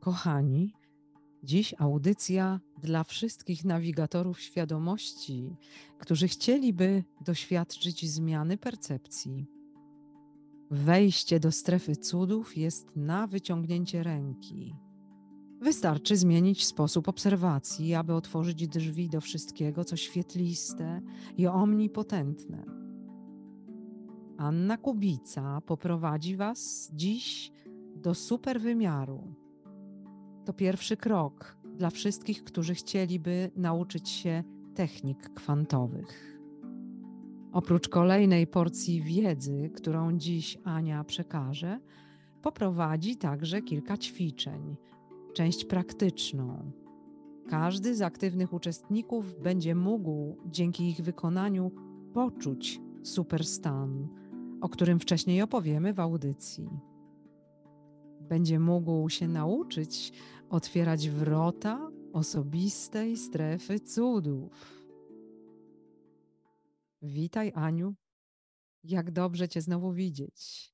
Kochani, dziś audycja dla wszystkich nawigatorów świadomości, którzy chcieliby doświadczyć zmiany percepcji. Wejście do strefy cudów jest na wyciągnięcie ręki. Wystarczy zmienić sposób obserwacji, aby otworzyć drzwi do wszystkiego, co świetliste i omnipotentne. Anna Kubica poprowadzi Was dziś do superwymiaru. To pierwszy krok dla wszystkich, którzy chcieliby nauczyć się technik kwantowych. Oprócz kolejnej porcji wiedzy, którą dziś Ania przekaże, poprowadzi także kilka ćwiczeń, część praktyczną. Każdy z aktywnych uczestników będzie mógł dzięki ich wykonaniu poczuć superstan, o którym wcześniej opowiemy w audycji. Będzie mógł się nauczyć otwierać wrota osobistej strefy cudów. Witaj, Aniu. Jak dobrze Cię znowu widzieć.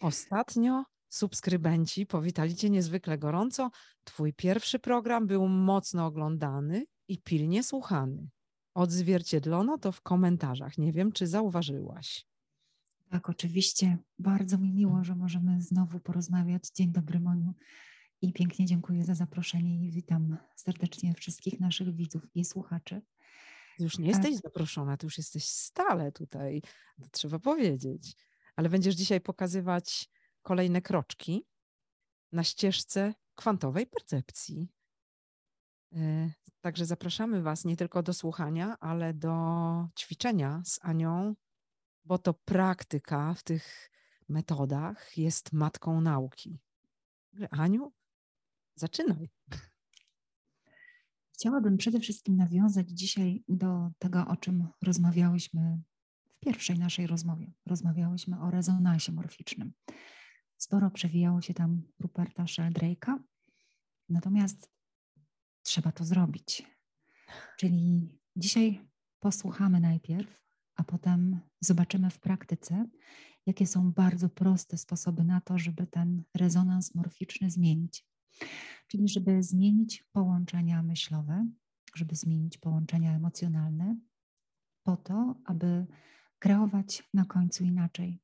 Ostatnio subskrybenci powitali Cię niezwykle gorąco. Twój pierwszy program był mocno oglądany i pilnie słuchany. Odzwierciedlono to w komentarzach. Nie wiem, czy zauważyłaś. Tak, oczywiście. Bardzo mi miło, że możemy znowu porozmawiać. Dzień dobry, Moniu. I pięknie dziękuję za zaproszenie i witam serdecznie wszystkich naszych widzów i słuchaczy. Już nie jesteś zaproszona, ty już jesteś stale tutaj, to trzeba powiedzieć. Ale będziesz dzisiaj pokazywać kolejne kroczki na ścieżce kwantowej percepcji. E, także zapraszamy Was nie tylko do słuchania, ale do ćwiczenia z Anią, bo to praktyka w tych metodach jest matką nauki. Aniu, zaczynaj. Chciałabym przede wszystkim nawiązać dzisiaj do tego, o czym rozmawiałyśmy w pierwszej naszej rozmowie. Rozmawiałyśmy o rezonansie morficznym. Sporo przewijało się tam Ruperta Sheldrake'a, natomiast trzeba to zrobić. Czyli dzisiaj posłuchamy najpierw, a potem zobaczymy w praktyce, jakie są bardzo proste sposoby na to, żeby ten rezonans morficzny zmienić. Czyli żeby zmienić połączenia myślowe, żeby zmienić połączenia emocjonalne, po to, aby kreować na końcu inaczej,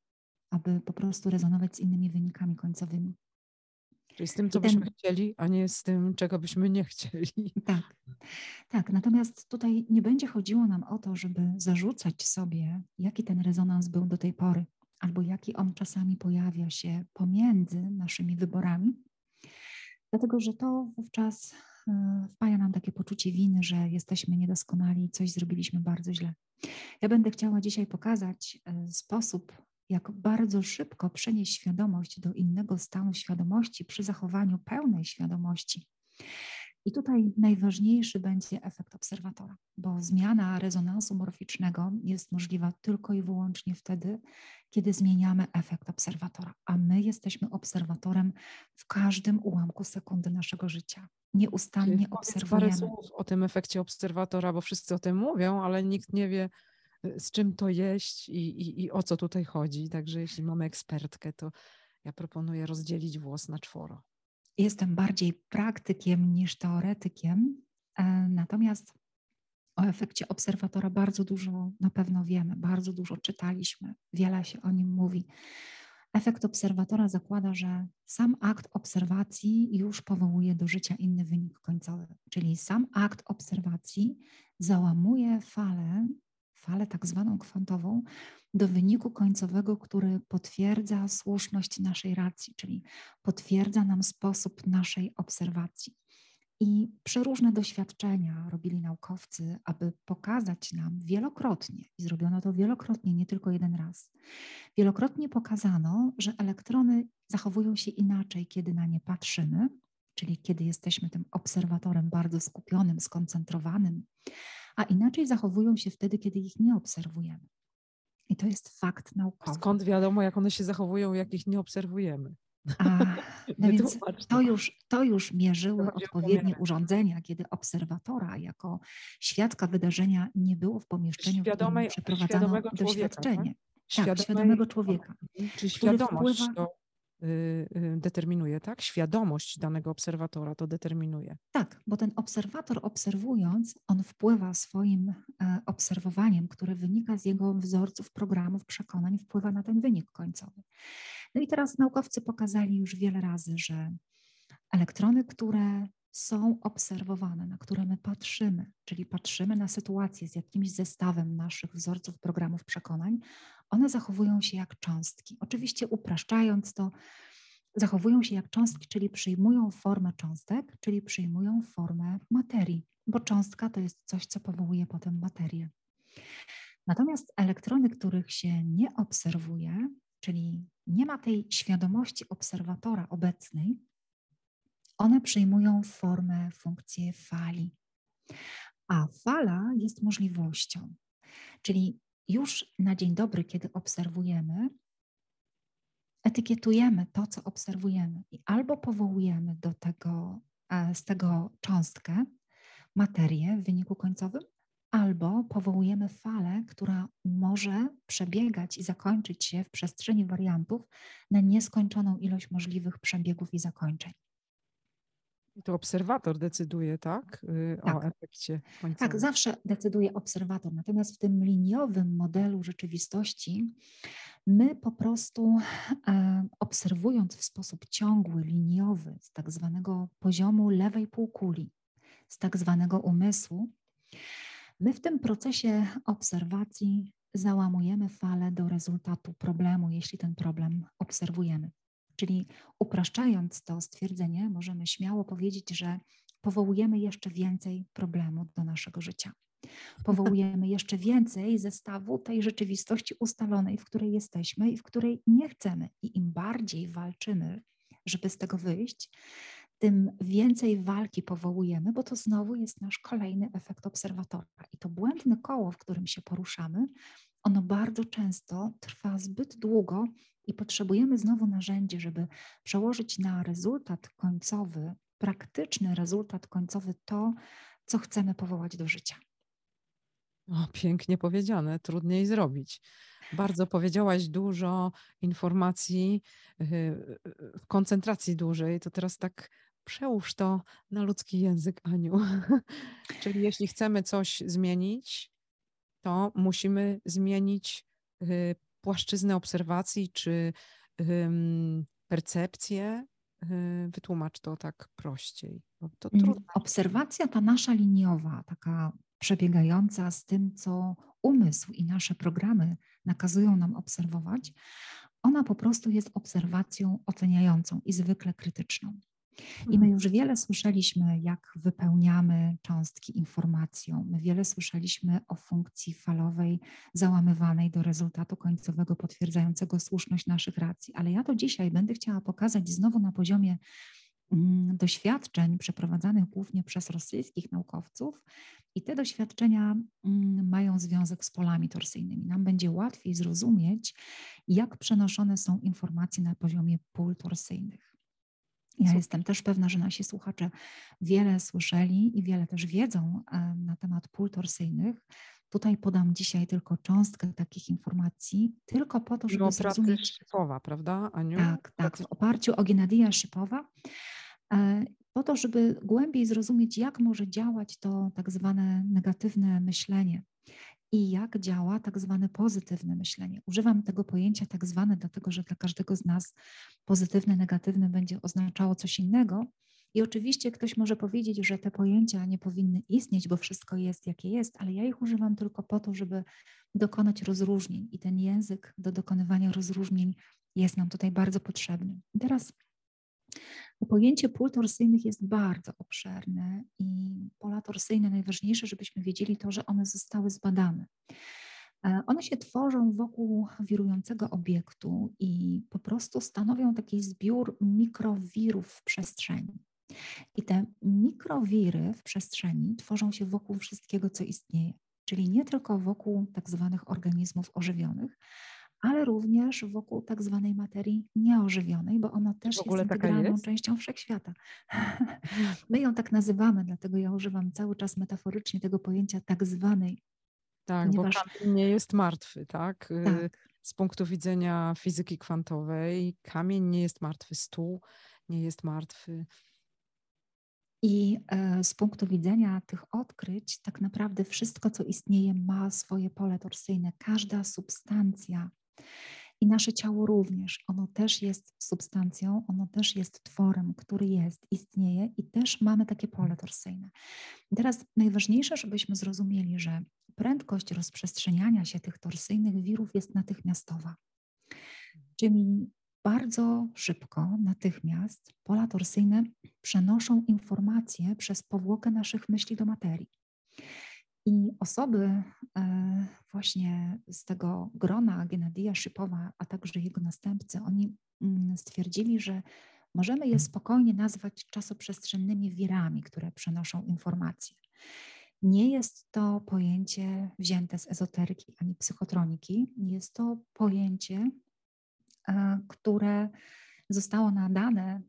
aby po prostu rezonować z innymi wynikami końcowymi. Czyli z tym, co byśmy chcieli, a nie z tym, czego byśmy nie chcieli. Tak, tak. Natomiast tutaj nie będzie chodziło nam o to, żeby zarzucać sobie, jaki ten rezonans był do tej pory, albo jaki on czasami pojawia się pomiędzy naszymi wyborami, dlatego że to wówczas e, wpaja nam takie poczucie winy, że jesteśmy niedoskonali coś zrobiliśmy bardzo źle. Ja będę chciała dzisiaj pokazać e, sposób, jak bardzo szybko przenieść świadomość do innego stanu świadomości przy zachowaniu pełnej świadomości. I tutaj najważniejszy będzie efekt obserwatora, bo zmiana rezonansu morficznego jest możliwa tylko i wyłącznie wtedy, kiedy zmieniamy efekt obserwatora, a my jesteśmy obserwatorem w każdym ułamku sekundy naszego życia. Nieustannie obserwujemy. Parę słów o tym efekcie obserwatora, bo wszyscy o tym mówią, ale nikt nie wie, z czym to jeść i, i, i o co tutaj chodzi. Także jeśli mamy ekspertkę, to ja proponuję rozdzielić włos na czworo. Jestem bardziej praktykiem niż teoretykiem, e, natomiast o efekcie obserwatora bardzo dużo na pewno wiemy, bardzo dużo czytaliśmy, wiele się o nim mówi. Efekt obserwatora zakłada, że sam akt obserwacji już powołuje do życia inny wynik końcowy, czyli sam akt obserwacji załamuje falę falę tak zwaną kwantową do wyniku końcowego, który potwierdza słuszność naszej racji, czyli potwierdza nam sposób naszej obserwacji. I przeróżne doświadczenia robili naukowcy, aby pokazać nam wielokrotnie, i zrobiono to wielokrotnie, nie tylko jeden raz. Wielokrotnie pokazano, że elektrony zachowują się inaczej, kiedy na nie patrzymy, czyli kiedy jesteśmy tym obserwatorem bardzo skupionym, skoncentrowanym, a inaczej zachowują się wtedy, kiedy ich nie obserwujemy. I to jest fakt naukowy. Skąd wiadomo, jak one się zachowują, jak ich nie obserwujemy? A, no więc to już, to już mierzyły odpowiednie urządzenia, kiedy obserwatora jako świadka wydarzenia nie było w pomieszczeniu, Świadomej, w którym przeprowadzano doświadczenie. Tak? Tak, świadomego człowieka. Czyli świadomość wpływa, to determinuje, tak? Świadomość danego obserwatora to determinuje. Tak, bo ten obserwator obserwując, on wpływa swoim e, obserwowaniem, które wynika z jego wzorców, programów, przekonań, wpływa na ten wynik końcowy. No i teraz naukowcy pokazali już wiele razy, że elektrony, które są obserwowane, na które my patrzymy, czyli patrzymy na sytuację z jakimś zestawem naszych wzorców, programów, przekonań, one zachowują się jak cząstki. Oczywiście upraszczając to, zachowują się jak cząstki, czyli przyjmują formę cząstek, czyli przyjmują formę materii, bo cząstka to jest coś, co powołuje potem materię. Natomiast elektrony, których się nie obserwuje, czyli nie ma tej świadomości obserwatora obecnej, one przyjmują formę, funkcję fali. A fala jest możliwością, czyli już na dzień dobry, kiedy obserwujemy, etykietujemy to, co obserwujemy i albo powołujemy do tego, e, z tego cząstkę, materię w wyniku końcowym, albo powołujemy falę, która może przebiegać i zakończyć się w przestrzeni wariantów na nieskończoną ilość możliwych przebiegów i zakończeń. To obserwator decyduje, tak? Y, tak. O efekcie końcowym. Tak, zawsze decyduje obserwator. Natomiast w tym liniowym modelu rzeczywistości my po prostu e, obserwując w sposób ciągły, liniowy, z tak zwanego poziomu lewej półkuli, z tak zwanego umysłu, my w tym procesie obserwacji załamujemy falę do rezultatu problemu, jeśli ten problem obserwujemy. Czyli upraszczając to stwierdzenie, możemy śmiało powiedzieć, że powołujemy jeszcze więcej problemów do naszego życia. Powołujemy jeszcze więcej zestawu tej rzeczywistości ustalonej, w której jesteśmy i w której nie chcemy. I im bardziej walczymy, żeby z tego wyjść, tym więcej walki powołujemy, bo to znowu jest nasz kolejny efekt obserwatora. I to błędne koło, w którym się poruszamy, ono bardzo często trwa zbyt długo i potrzebujemy znowu narzędzi, żeby przełożyć na rezultat końcowy, praktyczny rezultat końcowy to, co chcemy powołać do życia. O, pięknie powiedziane, trudniej zrobić. Bardzo powiedziałaś dużo informacji y, w koncentracji dłużej, to teraz tak przełóż to na ludzki język, Aniu. Czyli jeśli chcemy coś zmienić, to musimy zmienić y, płaszczyznę obserwacji czy percepcję. Y, wytłumacz to tak prościej. To mm, Obserwacja ta nasza liniowa, taka przebiegająca z tym, co umysł i nasze programy nakazują nam obserwować, ona po prostu jest obserwacją oceniającą i zwykle krytyczną. I my mhm. już wiele słyszeliśmy, jak wypełniamy cząstki informacją. My wiele słyszeliśmy o funkcji falowej załamywanej do rezultatu końcowego potwierdzającego słuszność naszych racji. Ale ja to dzisiaj będę chciała pokazać znowu na poziomie mm, doświadczeń przeprowadzanych głównie przez rosyjskich naukowców, i te doświadczenia mm, mają związek z polami torsyjnymi. Nam będzie łatwiej zrozumieć, jak przenoszone są informacje na poziomie pól torsyjnych. Ja jestem też pewna, że nasi słuchacze wiele słyszeli i wiele też wiedzą e, na temat pól torsyjnych. Tutaj podam dzisiaj tylko cząstkę takich informacji, tylko po to, żeby no, zrozumieć... Szypowa, prawda, Aniu? Tak, tak, w oparciu o Gennadia Szypowa, e, po to, żeby głębiej zrozumieć, jak może działać to tak zwane negatywne myślenie i jak działa tak zwane pozytywne myślenie. Używam tego pojęcia tak zwane, dlatego że dla każdego z nas pozytywne, negatywne będzie oznaczało coś innego. I oczywiście ktoś może powiedzieć, że te pojęcia nie powinny istnieć, bo wszystko jest jakie jest, ale ja ich używam tylko po to, żeby dokonać rozróżnień i ten język do dokonywania rozróżnień jest nam tutaj bardzo potrzebny. I teraz Pojęcie pól torsyjnych jest bardzo obszerne i pola torsyjne najważniejsze, żebyśmy wiedzieli to, że one zostały zbadane. E, one się tworzą wokół wirującego obiektu i po prostu stanowią taki zbiór mikrowirów w przestrzeni. I te mikrowiry w przestrzeni tworzą się wokół wszystkiego, co istnieje, czyli nie tylko wokół tak zwanych organizmów ożywionych, ale również wokół tak zwanej materii nieożywionej, bo ona też jest integralną jest? częścią wszechświata. My ją tak nazywamy, dlatego ja używam cały czas metaforycznie tego pojęcia tak zwanej. Tak, ponieważ... bo nie jest martwy, tak? Y, tak. z punktu widzenia fizyki kwantowej kamień nie jest martwy, stół nie jest martwy. I e, z punktu widzenia tych odkryć, tak naprawdę wszystko, co istnieje, ma swoje pole torsyjne. Każda substancja i nasze ciało również, ono też jest substancją, ono też jest tworem, który jest, istnieje i też mamy takie pole torsyjne. Teraz najważniejsze, żebyśmy zrozumieli, że prędkość rozprzestrzeniania się tych torsyjnych wirów jest natychmiastowa. Czyli bardzo szybko, natychmiast pola torsyjne przenoszą informacje przez powłokę naszych myśli do materii. I osoby e, właśnie z tego grona Gennadia Szypowa, a także jego następcy, oni mm, stwierdzili, że możemy je spokojnie nazwać czasoprzestrzennymi wirami, które przenoszą informacje. Nie jest to pojęcie wzięte z ezoteryki ani psychotroniki, jest to pojęcie, e, które zostało nadane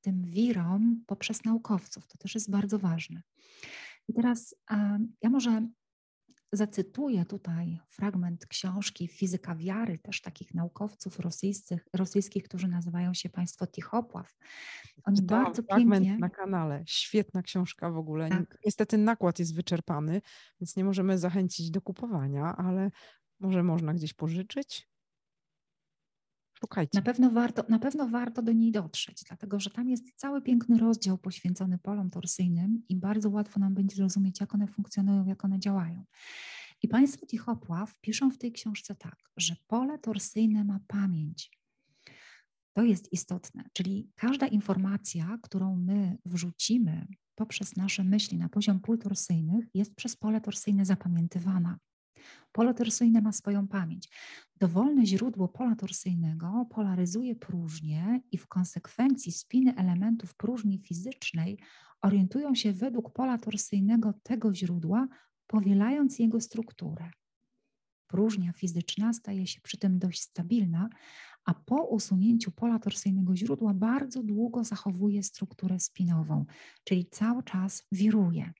tym wirom poprzez naukowców. To też jest bardzo ważne. I teraz ja może zacytuję tutaj fragment książki Fizyka wiary, też takich naukowców rosyjskich, rosyjskich którzy nazywają się państwo Tichopław. Oni Czytałam bardzo fragment pięknie... na kanale. Świetna książka w ogóle. Tak. Niestety nakład jest wyczerpany, więc nie możemy zachęcić do kupowania, ale może można gdzieś pożyczyć. Szukajcie. Na pewno, warto, na pewno warto do niej dotrzeć, dlatego że tam jest cały piękny rozdział poświęcony polom torsyjnym i bardzo łatwo nam będzie zrozumieć, jak one funkcjonują, jak one działają. I państwo Tichopław piszą w tej książce tak, że pole torsyjne ma pamięć. To jest istotne, czyli każda informacja, którą my wrzucimy poprzez nasze myśli na poziom pól torsyjnych, jest przez pole torsyjne zapamiętywana. Pole torsyjne ma swoją pamięć. Dowolne źródło pola torsyjnego polaryzuje próżnię i w konsekwencji spiny elementów próżni fizycznej orientują się według pola torsyjnego tego źródła, powielając jego strukturę. Próżnia fizyczna staje się przy tym dość stabilna, a po usunięciu pola torsyjnego źródła bardzo długo zachowuje strukturę spinową, czyli cały czas wiruje.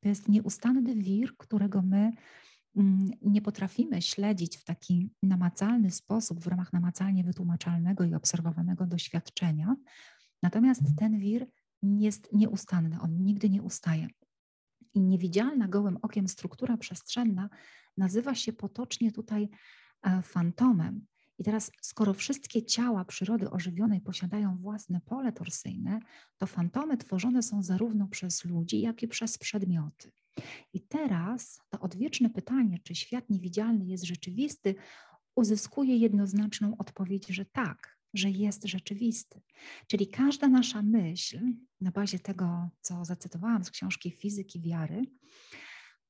To jest nieustanny wir, którego my nie potrafimy śledzić w taki namacalny sposób, w ramach namacalnie wytłumaczalnego i obserwowanego doświadczenia. Natomiast mhm. ten wir jest nieustanny, on nigdy nie ustaje. I niewidzialna gołym okiem struktura przestrzenna nazywa się potocznie tutaj e, fantomem. I teraz, skoro wszystkie ciała przyrody ożywionej posiadają własne pole torsyjne, to fantomy tworzone są zarówno przez ludzi, jak i przez przedmioty. I teraz to odwieczne pytanie, czy świat niewidzialny jest rzeczywisty, uzyskuje jednoznaczną odpowiedź, że tak, że jest rzeczywisty. Czyli każda nasza myśl, na bazie tego, co zacytowałam z książki Fizyki Wiary,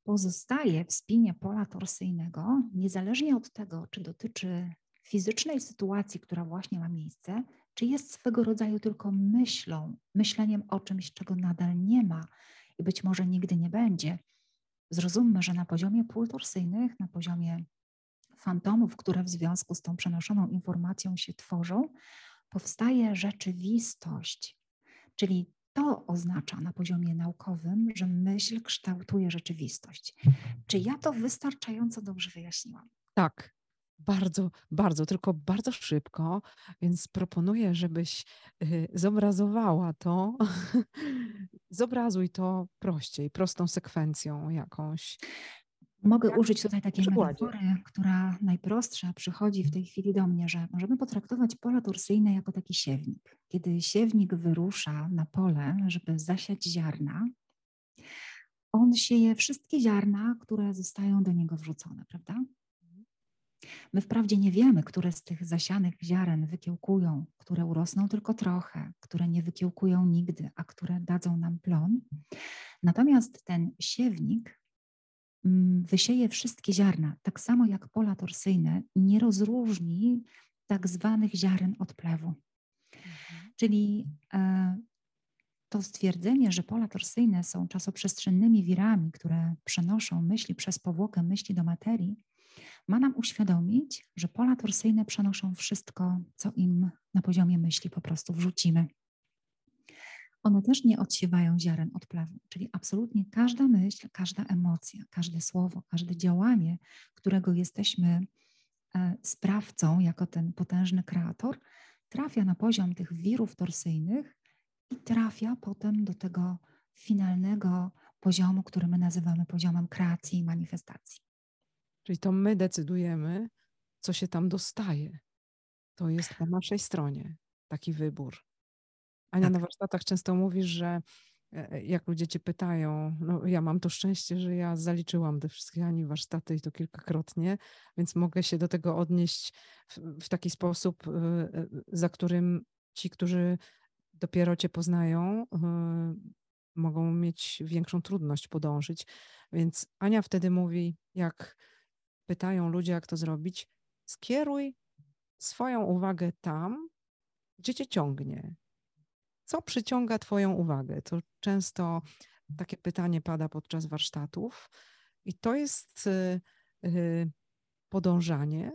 pozostaje w spinie pola torsyjnego, niezależnie od tego, czy dotyczy fizycznej sytuacji, która właśnie ma miejsce, czy jest swego rodzaju tylko myślą, myśleniem o czymś, czego nadal nie ma, i być może nigdy nie będzie. Zrozummy, że na poziomie pól torsyjnych, na poziomie fantomów, które w związku z tą przenoszoną informacją się tworzą, powstaje rzeczywistość. Czyli to oznacza na poziomie naukowym, że myśl kształtuje rzeczywistość. Czy ja to wystarczająco dobrze wyjaśniłam? Tak, bardzo, bardzo, tylko bardzo szybko, więc proponuję, żebyś y, zobrazowała to. Zobrazuj to prościej, prostą sekwencją jakąś. Mogę Jak użyć tutaj takiej metafory, która najprostsza przychodzi w tej chwili do mnie, że możemy potraktować pola torsyjne jako taki siewnik. Kiedy siewnik wyrusza na pole, żeby zasiać ziarna, on sieje wszystkie ziarna, które zostają do niego wrzucone, prawda? My wprawdzie nie wiemy, które z tych zasianych ziaren wykiełkują, które urosną tylko trochę, które nie wykiełkują nigdy, a które dadzą nam plon. Natomiast ten siewnik mm, wysieje wszystkie ziarna, tak samo jak pola torsyjne, nie rozróżni tak zwanych ziaren od plewu. Mhm. Czyli e, to stwierdzenie, że pola torsyjne są czasoprzestrzennymi wirami, które przenoszą myśli przez powłokę myśli do materii, ma nam uświadomić, że pola torsyjne przenoszą wszystko, co im na poziomie myśli po prostu wrzucimy. One też nie odsiewają ziaren od plewu, czyli absolutnie każda myśl, każda emocja, każde słowo, każde działanie, którego jesteśmy e, sprawcą, jako ten potężny kreator, trafia na poziom tych wirów torsyjnych i trafia potem do tego finalnego poziomu, który my nazywamy poziomem kreacji i manifestacji. Czyli to my decydujemy, co się tam dostaje. To jest po naszej stronie taki wybór. Ania, tak. na warsztatach często mówisz, że e, e, jak ludzie cię pytają, no ja mam to szczęście, że ja zaliczyłam te wszystkie Ani warsztaty i to kilkakrotnie, więc mogę się do tego odnieść w, w taki sposób, e, za którym ci, którzy dopiero cię poznają, mogą mieć większą trudność podążyć. Więc Ania wtedy mówi, jak pytają ludzie, jak to zrobić, skieruj swoją uwagę tam, gdzie cię ciągnie. Co przyciąga Twoją uwagę? To często takie pytanie pada podczas warsztatów, i to jest y, y, podążanie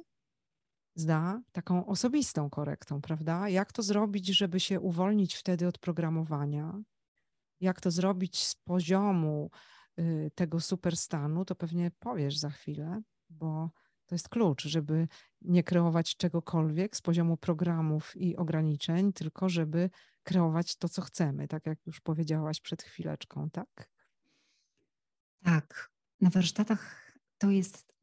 za taką osobistą korektą, prawda? Jak to zrobić, żeby się uwolnić wtedy od programowania? Jak to zrobić z poziomu y, tego superstanu, to pewnie powiesz za chwilę, bo to jest klucz, żeby nie kreować czegokolwiek z poziomu programów i ograniczeń, tylko żeby kreować to, co chcemy, tak jak już powiedziałaś przed chwileczką, tak? Tak. Na warsztatach to jest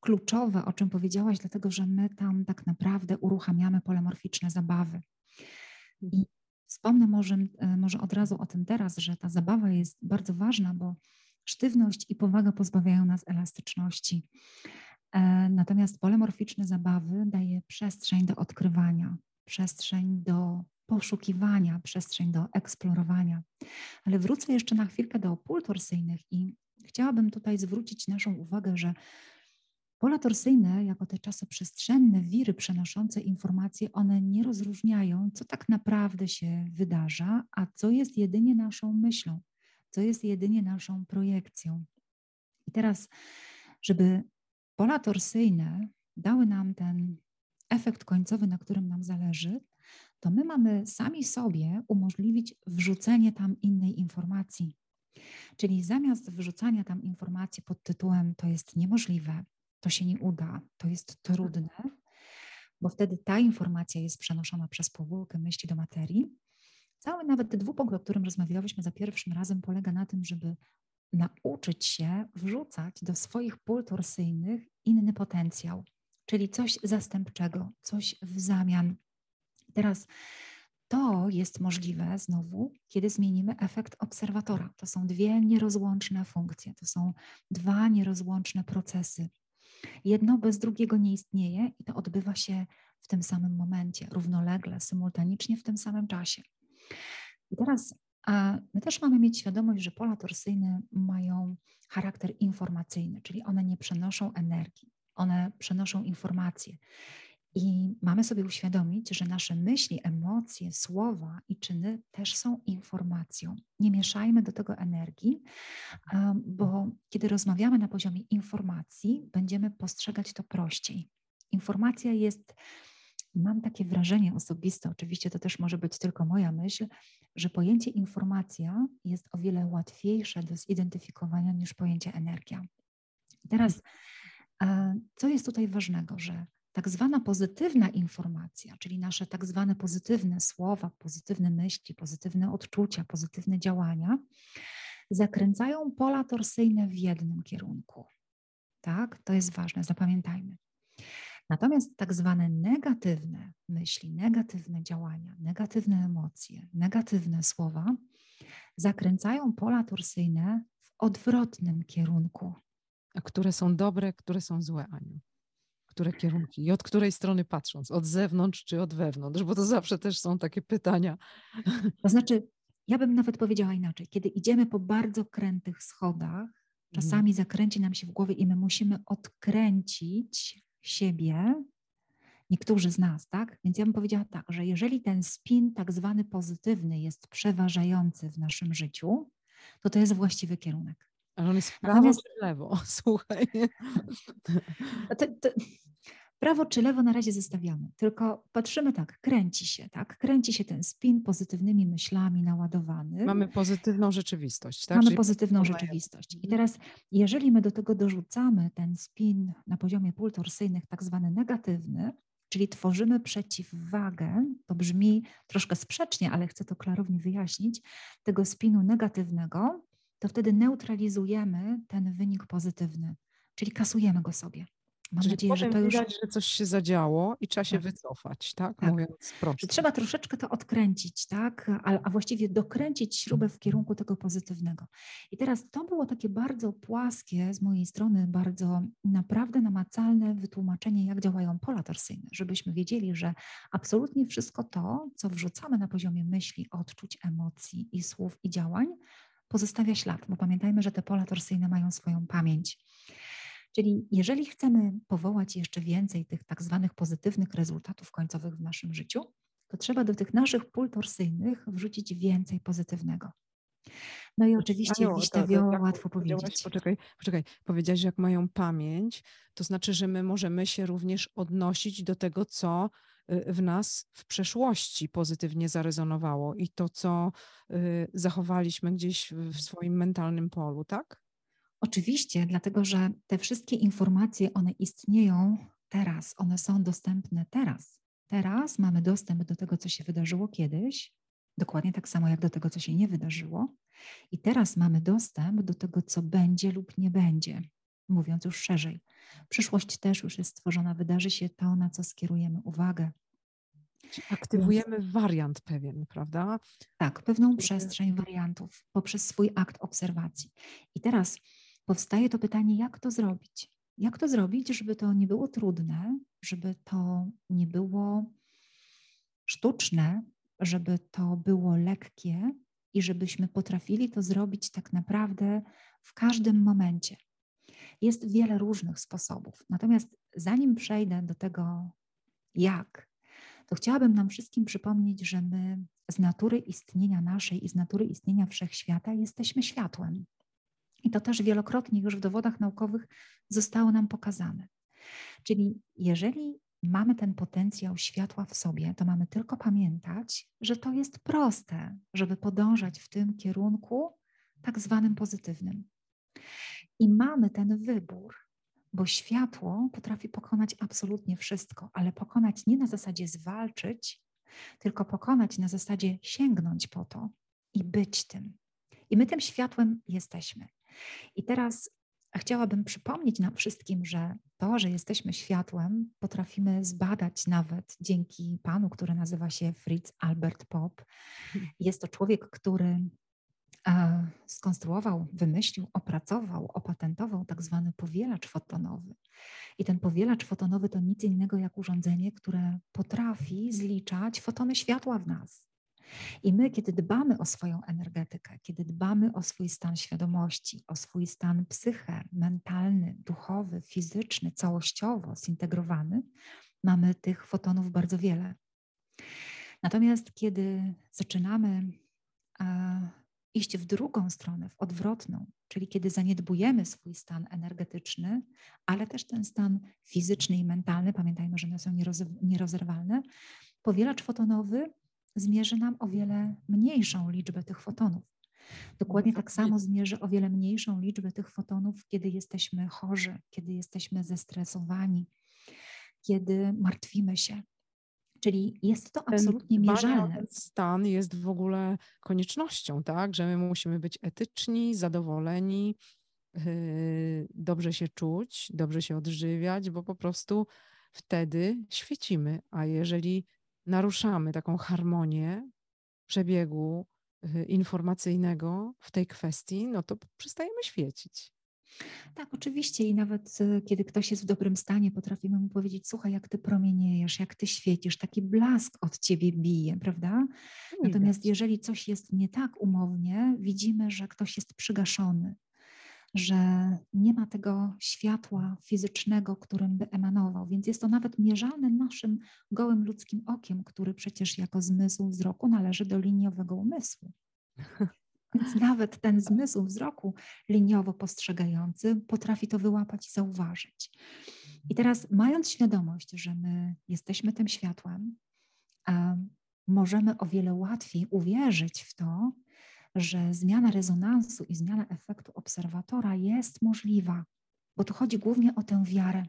kluczowe, o czym powiedziałaś, dlatego że my tam tak naprawdę uruchamiamy polemorficzne zabawy. I mhm. wspomnę może, e, może od razu o tym teraz, że ta zabawa jest bardzo ważna, bo sztywność i powaga pozbawiają nas elastyczności. E, natomiast polemorficzne zabawy daje przestrzeń do odkrywania, przestrzeń do poszukiwania, przestrzeń do eksplorowania. Ale wrócę jeszcze na chwilkę do pól torsyjnych i chciałabym tutaj zwrócić naszą uwagę, że pola torsyjne, jako te czasoprzestrzenne wiry przenoszące informacje, one nie rozróżniają, co tak naprawdę się wydarza, a co jest jedynie naszą myślą, co jest jedynie naszą projekcją. I teraz, żeby pola torsyjne dały nam ten efekt końcowy, na którym nam zależy, to my mamy sami sobie umożliwić wrzucenie tam innej informacji. Czyli zamiast wrzucania tam informacji pod tytułem to jest niemożliwe, to się nie uda, to jest trudne, bo wtedy ta informacja jest przenoszona przez powłokę myśli do materii. Cały nawet dwupunkt, o którym rozmawiałyśmy za pierwszym razem, polega na tym, żeby nauczyć się wrzucać do swoich pól torsyjnych inny potencjał, czyli coś zastępczego, coś w zamian. Teraz to jest możliwe znowu, kiedy zmienimy efekt obserwatora. To są dwie nierozłączne funkcje, to są dwa nierozłączne procesy. Jedno bez drugiego nie istnieje i to odbywa się w tym samym momencie, równolegle, symultanicznie w tym samym czasie. I teraz my też mamy mieć świadomość, że pola torsyjne mają charakter informacyjny, czyli one nie przenoszą energii, one przenoszą informacje. I mamy sobie uświadomić, że nasze myśli, emocje, słowa i czyny też są informacją. Nie mieszajmy do tego energii, bo kiedy rozmawiamy na poziomie informacji, będziemy postrzegać to prościej. Informacja jest mam takie wrażenie osobiste, oczywiście to też może być tylko moja myśl, że pojęcie informacja jest o wiele łatwiejsze do zidentyfikowania niż pojęcie energia. Teraz, co jest tutaj ważnego, że tak zwana pozytywna informacja, czyli nasze tak zwane pozytywne słowa, pozytywne myśli, pozytywne odczucia, pozytywne działania, zakręcają pola torsyjne w jednym kierunku. Tak, to jest ważne, zapamiętajmy. Natomiast tak zwane negatywne myśli, negatywne działania, negatywne emocje, negatywne słowa zakręcają pola torsyjne w odwrotnym kierunku. A które są dobre, które są złe, Aniu? Które kierunki? I od której strony patrząc? Od zewnątrz czy od wewnątrz? Bo to zawsze też są takie pytania. To znaczy, ja bym nawet powiedziała inaczej. Kiedy idziemy po bardzo krętych schodach, czasami mhm. zakręci nam się w głowie i my musimy odkręcić siebie, niektórzy z nas, tak? Więc ja bym powiedziała tak, że jeżeli ten spin tak zwany pozytywny jest przeważający w naszym życiu, to to jest właściwy kierunek. Ale on jest w prawo Natomiast... czy w lewo? Słuchaj. To, to, Prawo czy lewo na razie zostawiamy, tylko patrzymy tak, kręci się, tak? Kręci się ten spin pozytywnymi myślami naładowany. Mamy pozytywną rzeczywistość, tak? Mamy Czyli pozytywną rzeczywistość. I mhm. teraz, jeżeli my do tego dorzucamy ten spin na poziomie pól torsyjnych, tak zwany negatywny, czyli tworzymy przeciwwagę, to brzmi troszkę sprzecznie, ale chcę to klarownie wyjaśnić, tego spinu negatywnego, to wtedy neutralizujemy ten wynik pozytywny, czyli kasujemy go sobie. Mam Czyli nadzieję, że to już. Widać, że coś się zadziało i trzeba się tak. wycofać, tak? tak. Mówiąc prosto. Trzeba troszeczkę to odkręcić, tak? A, a, właściwie dokręcić śrubę w kierunku tego pozytywnego. I teraz to było takie bardzo płaskie z mojej strony, bardzo naprawdę namacalne wytłumaczenie, jak działają pola torsyjne, żebyśmy wiedzieli, że absolutnie wszystko to, co wrzucamy na poziomie myśli, odczuć, emocji i słów i działań, pozostawia ślad, bo pamiętajmy, że te pola torsyjne mają swoją pamięć. Czyli jeżeli chcemy powołać jeszcze więcej tych tak zwanych pozytywnych rezultatów końcowych w naszym życiu, to trzeba do tych naszych pól torsyjnych wrzucić więcej pozytywnego. No i oczywiście Aniu, wiśnia wioła łatwo powiedzieć. Poczekaj, poczekaj, powiedziałaś, że jak mają pamięć, to znaczy, że my możemy się również odnosić do tego, co y, w nas w przeszłości pozytywnie zarezonowało i to, co y, zachowaliśmy gdzieś w swoim mentalnym polu, tak? Oczywiście, dlatego że te wszystkie informacje, one istnieją teraz, one są dostępne teraz. Teraz mamy dostęp do tego, co się wydarzyło kiedyś, dokładnie tak samo jak do tego, co się nie wydarzyło. I teraz mamy dostęp do tego, co będzie lub nie będzie, mówiąc już szerzej. Przyszłość też już jest stworzona, wydarzy się to, na co skierujemy uwagę. Aktywujemy Więc, wariant pewien, prawda? Tak, pewną przestrzeń wariantów poprzez swój akt obserwacji. I teraz powstaje to pytanie, jak to zrobić? Jak to zrobić, żeby to nie było trudne, żeby to nie było sztuczne, żeby to było lekkie i żebyśmy potrafili to zrobić tak naprawdę w każdym momencie. Jest wiele różnych sposobów. Natomiast zanim przejdę do tego, jak, to chciałabym nam wszystkim przypomnieć, że my z natury istnienia naszej i z natury istnienia wszechświata jesteśmy światłem. I to też wielokrotnie już w dowodach naukowych zostało nam pokazane. Czyli jeżeli mamy ten potencjał światła w sobie, to mamy tylko pamiętać, że to jest proste, żeby podążać w tym kierunku tak zwanym pozytywnym. I mamy ten wybór, bo światło potrafi pokonać absolutnie wszystko, ale pokonać nie na zasadzie zwalczyć, tylko pokonać na zasadzie sięgnąć po to i być tym. I my tym światłem jesteśmy. I teraz chciałabym przypomnieć nam wszystkim, że to, że jesteśmy światłem, potrafimy zbadać nawet dzięki panu, który nazywa się Fritz Albert Pop. Jest to człowiek, który e, skonstruował, wymyślił, opracował, opatentował tak zwany powielacz fotonowy. I ten powielacz fotonowy to nic innego jak urządzenie, które potrafi zliczać fotony światła w nas. I my, kiedy dbamy o swoją energetykę, kiedy dbamy o swój stan świadomości, o swój stan psyche, mentalny, duchowy, fizyczny, całościowo zintegrowany, mamy tych fotonów bardzo wiele. Natomiast kiedy zaczynamy e, iść w drugą stronę, w odwrotną, czyli kiedy zaniedbujemy swój stan energetyczny, ale też ten stan fizyczny i mentalny, pamiętajmy, że one są nierozerwalne, powielacz fotonowy zmierzy nam o wiele mniejszą liczbę tych fotonów. Dokładnie tak samo zmierzy o wiele mniejszą liczbę tych fotonów, kiedy jesteśmy chorzy, kiedy jesteśmy zestresowani, kiedy martwimy się. Czyli jest to absolutnie ten mierzalne. Ten stan jest w ogóle koniecznością, tak? Że my musimy być etyczni, zadowoleni, yy, dobrze się czuć, dobrze się odżywiać, bo po prostu wtedy świecimy. A jeżeli naruszamy taką harmonię przebiegu y, informacyjnego w tej kwestii, no to przestajemy świecić. Tak, oczywiście i nawet y, kiedy ktoś jest w dobrym stanie, potrafimy mu powiedzieć, słuchaj, jak ty promieniejesz, jak ty świecisz, taki blask od ciebie bije, prawda? Natomiast jeżeli coś jest nie tak umownie, widzimy, że ktoś jest przygaszony, że nie ma tego światła fizycznego, którym by emanował, więc jest to nawet mierzalne naszym gołym ludzkim okiem, który przecież jako zmysł wzroku należy do liniowego umysłu. Więc nawet ten zmysł wzroku liniowo postrzegający potrafi to wyłapać i zauważyć. I teraz, mając świadomość, że my jesteśmy tym światłem, możemy o wiele łatwiej uwierzyć w to, że zmiana rezonansu i zmiana efektu obserwatora jest możliwa, bo tu chodzi głównie o tę wiarę.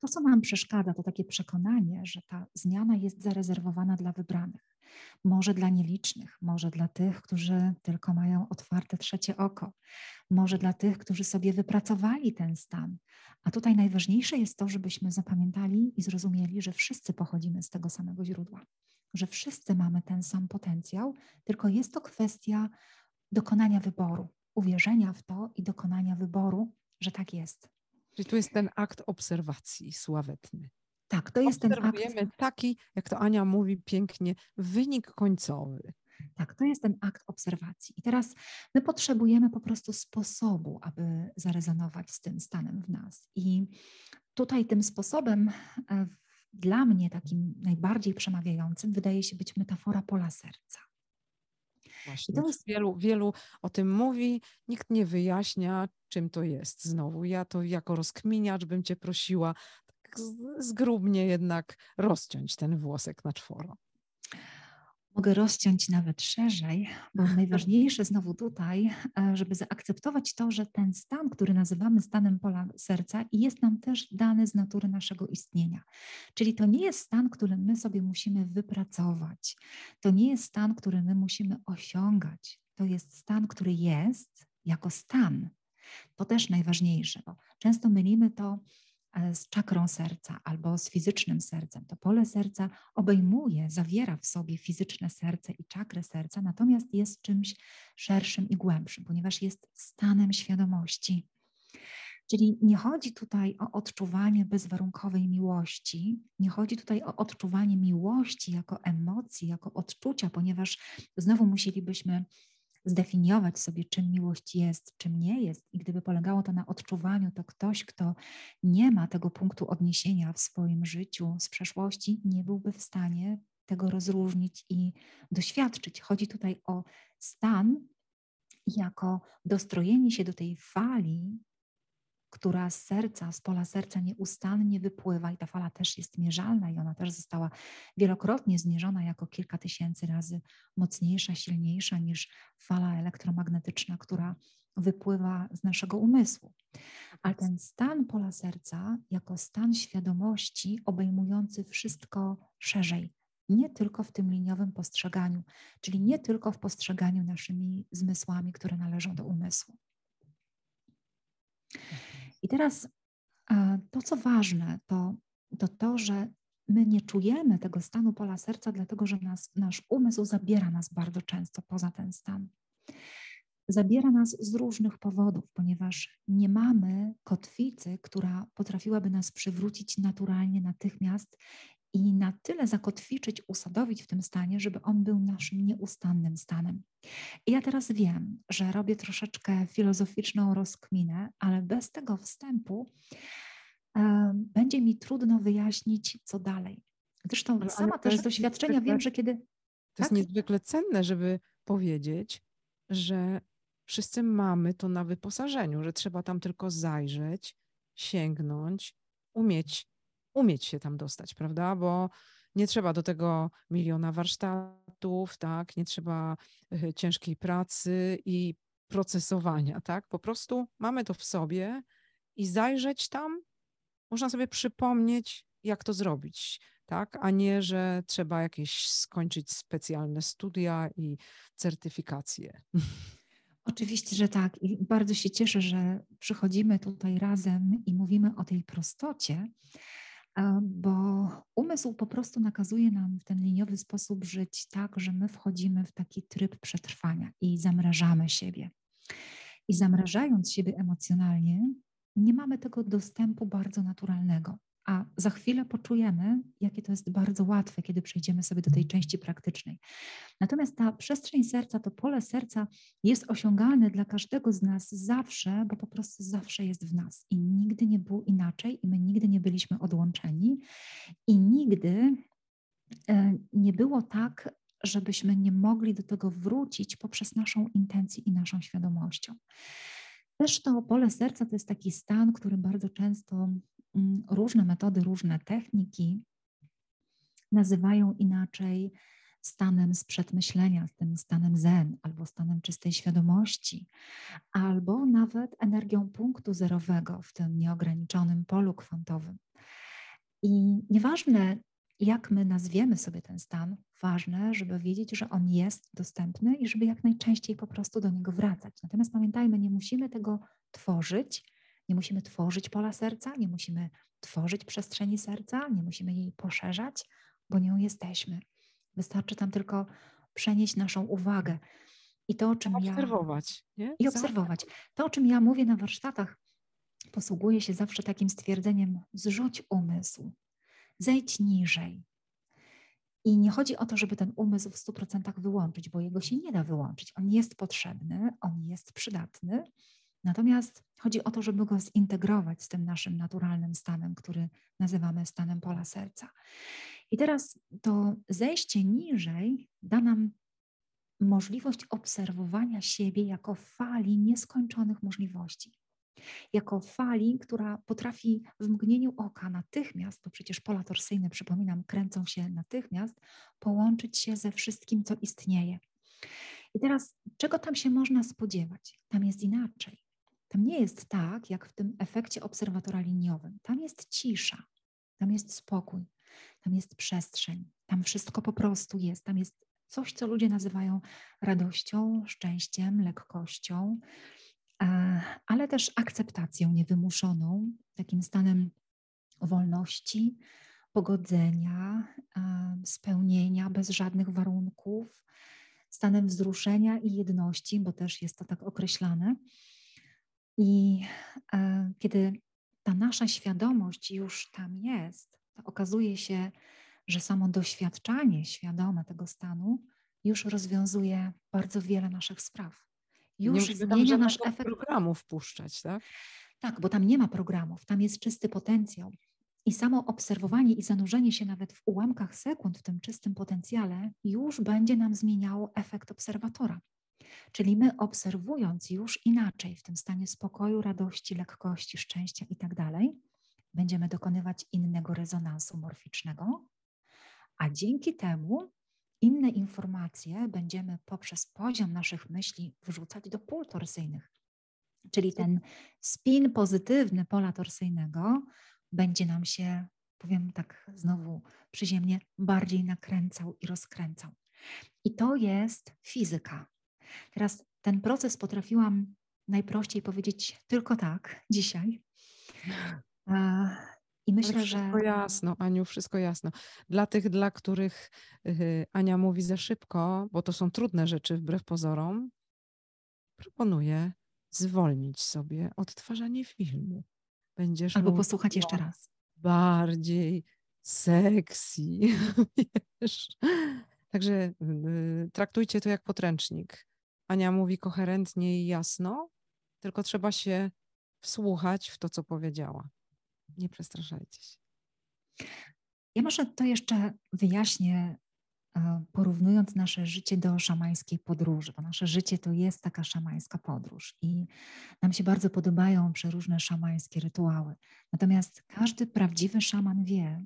To, co nam przeszkadza, to takie przekonanie, że ta zmiana jest zarezerwowana dla wybranych. Może dla nielicznych, może dla tych, którzy tylko mają otwarte trzecie oko, może dla tych, którzy sobie wypracowali ten stan. A tutaj najważniejsze jest to, żebyśmy zapamiętali i zrozumieli, że wszyscy pochodzimy z tego samego źródła, że wszyscy mamy ten sam potencjał, tylko jest to kwestia dokonania wyboru, uwierzenia w to i dokonania wyboru, że tak jest. Czyli tu jest ten akt obserwacji sławetny. Tak, to jest ten akt. taki, jak to Ania mówi pięknie, wynik końcowy. Tak, to jest ten akt obserwacji. I teraz my potrzebujemy po prostu sposobu, aby zarezonować z tym stanem w nas. I tutaj tym sposobem e, dla mnie takim najbardziej przemawiającym wydaje się być metafora pola serca. Właśnie. To jest... wielu, wielu o tym mówi, nikt nie wyjaśnia, czym to jest. Znowu, ja to jako rozkminiacz bym cię prosiła tak zgrubnie jednak rozciąć ten włosek na czworo mogę rozciąć nawet szerzej, bo najważniejsze znowu tutaj, e, żeby zaakceptować to, że ten stan, który nazywamy stanem pola serca, jest nam też dany z natury naszego istnienia. Czyli to nie jest stan, który my sobie musimy wypracować. To nie jest stan, który my musimy osiągać. To jest stan, który jest jako stan. To też najważniejsze, bo często mylimy to z czakrą serca albo z fizycznym sercem. To pole serca obejmuje, zawiera w sobie fizyczne serce i czakrę serca, natomiast jest czymś szerszym i głębszym, ponieważ jest stanem świadomości. Czyli nie chodzi tutaj o odczuwanie bezwarunkowej miłości, nie chodzi tutaj o odczuwanie miłości jako emocji, jako odczucia, ponieważ znowu musielibyśmy zdefiniować sobie, czym miłość jest, czym nie jest. I gdyby polegało to na odczuwaniu, to ktoś, kto nie ma tego punktu odniesienia w swoim życiu z przeszłości, nie byłby w stanie tego rozróżnić i doświadczyć. Chodzi tutaj o stan jako dostrojenie się do tej fali która z serca, z pola serca nieustannie wypływa i ta fala też jest mierzalna i ona też została wielokrotnie zmierzona jako kilka tysięcy razy mocniejsza, silniejsza niż fala elektromagnetyczna, która wypływa z naszego umysłu. Ale ten stan pola serca jako stan świadomości obejmujący wszystko szerzej, nie tylko w tym liniowym postrzeganiu, czyli nie tylko w postrzeganiu naszymi zmysłami, które należą do umysłu. I teraz to, co ważne, to, to to, że my nie czujemy tego stanu pola serca, dlatego że nas, nasz umysł zabiera nas bardzo często poza ten stan. Zabiera nas z różnych powodów, ponieważ nie mamy kotwicy, która potrafiłaby nas przywrócić naturalnie, natychmiast i na tyle zakotwiczyć, usadowić w tym stanie, żeby on był naszym nieustannym stanem. I ja teraz wiem, że robię troszeczkę filozoficzną rozkminę, ale bez tego wstępu e, będzie mi trudno wyjaśnić, co dalej. Zresztą ale, sama też z doświadczenia wiem, że kiedy. To tak? jest niezwykle cenne, żeby powiedzieć, że wszyscy mamy to na wyposażeniu, że trzeba tam tylko zajrzeć, sięgnąć, umieć umieć się tam dostać, prawda? Bo nie trzeba do tego miliona warsztatów, tak? Nie trzeba e, ciężkiej pracy i procesowania, tak? Po prostu mamy to w sobie i zajrzeć tam, można sobie przypomnieć, jak to zrobić, tak? A nie, że trzeba jakieś skończyć specjalne studia i certyfikacje. Oczywiście, że tak. I bardzo się cieszę, że przychodzimy tutaj razem i mówimy o tej prostocie, bo umysł po prostu nakazuje nam w ten liniowy sposób żyć tak, że my wchodzimy w taki tryb przetrwania i zamrażamy siebie. I zamrażając siebie emocjonalnie, nie mamy tego dostępu bardzo naturalnego a za chwilę poczujemy, jakie to jest bardzo łatwe, kiedy przejdziemy sobie do tej części praktycznej. Natomiast ta przestrzeń serca, to pole serca jest osiągalne dla każdego z nas zawsze, bo po prostu zawsze jest w nas i nigdy nie było inaczej i my nigdy nie byliśmy odłączeni i nigdy e, nie było tak, żebyśmy nie mogli do tego wrócić poprzez naszą intencję i naszą świadomością. Też to pole serca to jest taki stan, który bardzo często różne metody, różne techniki nazywają inaczej stanem sprzed myślenia, tym stanem zen, albo stanem czystej świadomości, albo nawet energią punktu zerowego w tym nieograniczonym polu kwantowym. I nieważne, jak my nazwiemy sobie ten stan, ważne, żeby wiedzieć, że on jest dostępny i żeby jak najczęściej po prostu do niego wracać. Natomiast pamiętajmy, nie musimy tego tworzyć, nie musimy tworzyć pola serca, nie musimy tworzyć przestrzeni serca, nie musimy jej poszerzać, bo nią jesteśmy. Wystarczy tam tylko przenieść naszą uwagę. I to, o czym obserwować, ja. Nie? I obserwować. To, o czym ja mówię na warsztatach, posługuję się zawsze takim stwierdzeniem: zrzuć umysł, zejdź niżej. I nie chodzi o to, żeby ten umysł w 100% wyłączyć, bo jego się nie da wyłączyć. On jest potrzebny, on jest przydatny. Natomiast chodzi o to, żeby go zintegrować z tym naszym naturalnym stanem, który nazywamy stanem pola serca. I teraz to zejście niżej da nam możliwość obserwowania siebie jako fali nieskończonych możliwości. Jako fali, która potrafi w mgnieniu oka natychmiast, bo przecież pola torsyjne, przypominam, kręcą się natychmiast, połączyć się ze wszystkim, co istnieje. I teraz, czego tam się można spodziewać? Tam jest inaczej. Tam nie jest tak, jak w tym efekcie obserwatora liniowym. Tam jest cisza, tam jest spokój, tam jest przestrzeń, tam wszystko po prostu jest. Tam jest coś, co ludzie nazywają radością, szczęściem, lekkością, e, ale też akceptacją niewymuszoną, takim stanem wolności, pogodzenia, e, spełnienia bez żadnych warunków, stanem wzruszenia i jedności, bo też jest to tak określane. I e, kiedy ta nasza świadomość już tam jest, to okazuje się, że samo doświadczanie świadome tego stanu już rozwiązuje bardzo wiele naszych spraw. Już nie zmienia nasz efekt. programu wpuszczać, tak? Tak, bo tam nie ma programów, tam jest czysty potencjał. I samo obserwowanie i zanurzenie się nawet w ułamkach sekund w tym czystym potencjale już będzie nam zmieniało efekt obserwatora. Czyli my obserwując już inaczej, w tym stanie spokoju, radości, lekkości, szczęścia i tak będziemy dokonywać innego rezonansu morficznego, a dzięki temu inne informacje będziemy poprzez poziom naszych myśli wrzucać do pól torsyjnych. Czyli ten spin pozytywny pola torsyjnego będzie nam się, powiem tak znowu przyziemnie, bardziej nakręcał i rozkręcał. I to jest fizyka. Teraz ten proces potrafiłam najprościej powiedzieć tylko tak dzisiaj. I myślę, wszystko że. Wszystko jasno, Aniu, wszystko jasno. Dla tych, dla których yy, Ania mówi za szybko, bo to są trudne rzeczy wbrew pozorom, proponuję zwolnić sobie odtwarzanie filmu. Będziesz Albo posłuchać jeszcze raz. Bardziej sexy, wiesz. Także yy, traktujcie to jak podręcznik. Ania mówi koherentnie i jasno, tylko trzeba się wsłuchać w to, co powiedziała. Nie przestraszajcie się. Ja może to jeszcze wyjaśnię, e, porównując nasze życie do szamańskiej podróży, bo nasze życie to jest taka szamańska podróż i nam się bardzo podobają przeróżne szamańskie rytuały. Natomiast każdy prawdziwy szaman wie,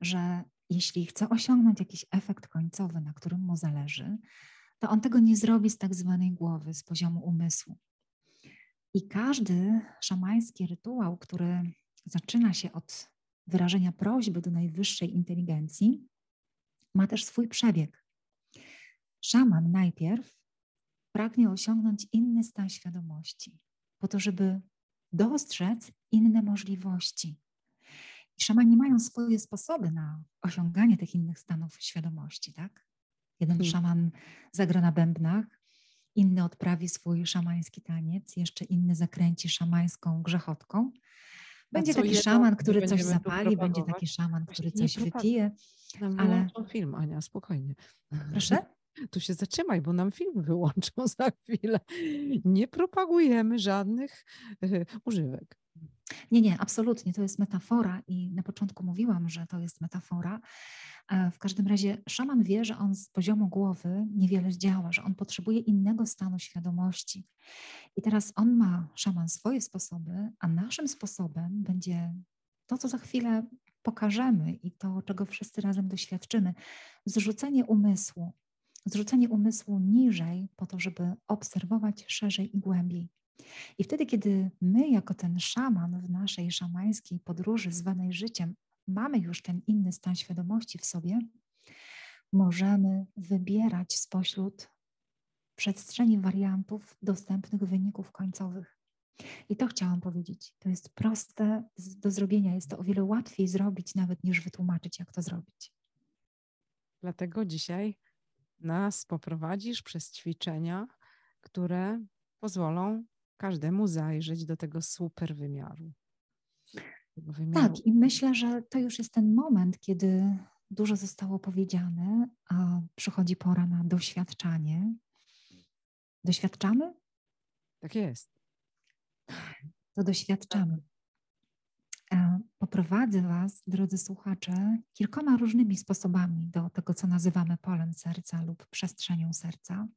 że jeśli chce osiągnąć jakiś efekt końcowy, na którym mu zależy, to on tego nie zrobi z tak zwanej głowy, z poziomu umysłu. I każdy szamański rytuał, który zaczyna się od wyrażenia prośby do najwyższej inteligencji, ma też swój przebieg. Szaman najpierw pragnie osiągnąć inny stan świadomości, po to, żeby dostrzec inne możliwości. I szamani mają swoje sposoby na osiąganie tych innych stanów świadomości, tak? Jeden hmm. szaman zagra na bębnach, inny odprawi swój szamański taniec, jeszcze inny zakręci szamańską grzechotką. Będzie taki szaman, który coś zapali, będzie taki szaman, który coś wypije. ale film, Ania, spokojnie. Proszę? Tu się zatrzymaj, bo nam film wyłączą za chwilę. Nie propagujemy żadnych y, używek. Nie, nie, absolutnie. To jest metafora i na początku mówiłam, że to jest metafora. E, w każdym razie szaman wie, że on z poziomu głowy niewiele zdziała, że on potrzebuje innego stanu świadomości. I teraz on ma, szaman, swoje sposoby, a naszym sposobem będzie to, co za chwilę pokażemy i to, czego wszyscy razem doświadczymy, zrzucenie umysłu, zrzucenie umysłu niżej, po to, żeby obserwować szerzej i głębiej. I wtedy, kiedy my, jako ten szaman w naszej szamańskiej podróży zwanej życiem, mamy już ten inny stan świadomości w sobie, możemy wybierać spośród przestrzeni wariantów dostępnych wyników końcowych. I to chciałam powiedzieć. To jest proste do zrobienia. Jest to o wiele łatwiej zrobić, nawet niż wytłumaczyć, jak to zrobić. Dlatego dzisiaj nas poprowadzisz przez ćwiczenia, które pozwolą każdemu zajrzeć do tego super wymiaru. Wymiaru. Tak, i myślę, że to już jest ten moment, kiedy dużo zostało powiedziane, a przychodzi pora na doświadczanie. Doświadczamy? Tak jest. To doświadczamy. E, poprowadzę Was, drodzy słuchacze, kilkoma różnymi sposobami do tego, co nazywamy polem serca lub przestrzenią serca,